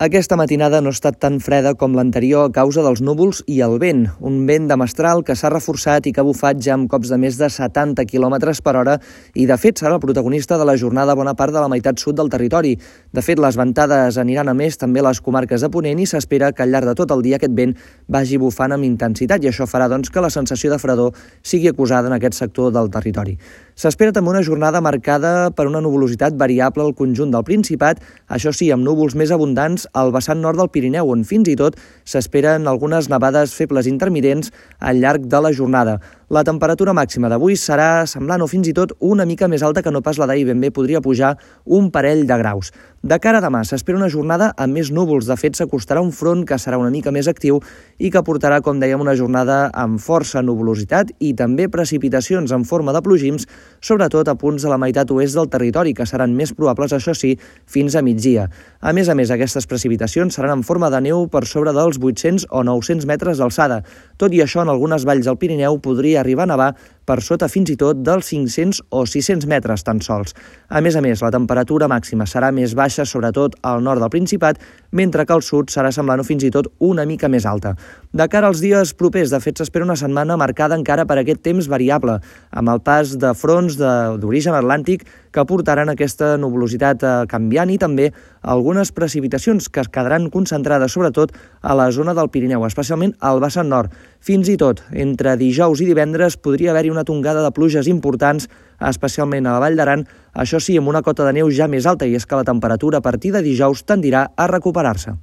Aquesta matinada no ha estat tan freda com l'anterior a causa dels núvols i el vent, un vent de mestral que s'ha reforçat i que ha bufat ja amb cops de més de 70 km per hora i, de fet, serà el protagonista de la jornada bona part de la meitat sud del territori. De fet, les ventades aniran a més també a les comarques de Ponent i s'espera que al llarg de tot el dia aquest vent vagi bufant amb intensitat i això farà doncs, que la sensació de fredor sigui acusada en aquest sector del territori. S'espera també una jornada marcada per una nuvolositat variable al conjunt del Principat, això sí, amb núvols més abundants al vessant nord del Pirineu, on fins i tot s'esperen algunes nevades febles intermitents al llarg de la jornada. La temperatura màxima d'avui serà semblant o fins i tot una mica més alta que no pas la d'ahir, ben bé podria pujar un parell de graus. De cara a demà s'espera una jornada amb més núvols. De fet, s'acostarà un front que serà una mica més actiu i que portarà, com dèiem, una jornada amb força nuvolositat i també precipitacions en forma de plogims, sobretot a punts de la meitat oest del territori, que seran més probables, això sí, fins a migdia. A més a més, aquestes precipitacions seran en forma de neu per sobre dels 800 o 900 metres d'alçada. Tot i això, en algunes valls del Pirineu podria arribar a nevar per sota fins i tot dels 500 o 600 metres tan sols. A més a més, la temperatura màxima serà més baixa, sobretot al nord del Principat, mentre que al sud serà semblant fins i tot una mica més alta. De cara als dies propers, de fet, s'espera una setmana marcada encara per aquest temps variable, amb el pas de fronts d'origen atlàntic que portaran aquesta nuvolositat eh, canviant i també algunes precipitacions que es quedaran concentrades sobretot a la zona del Pirineu, especialment al vessant nord. Fins i tot, entre dijous i divendres podria haver-hi una tongada de pluges importants, especialment a la Vall d'Aran, això sí, amb una cota de neu ja més alta, i és que la temperatura a partir de dijous tendirà a recuperar-se.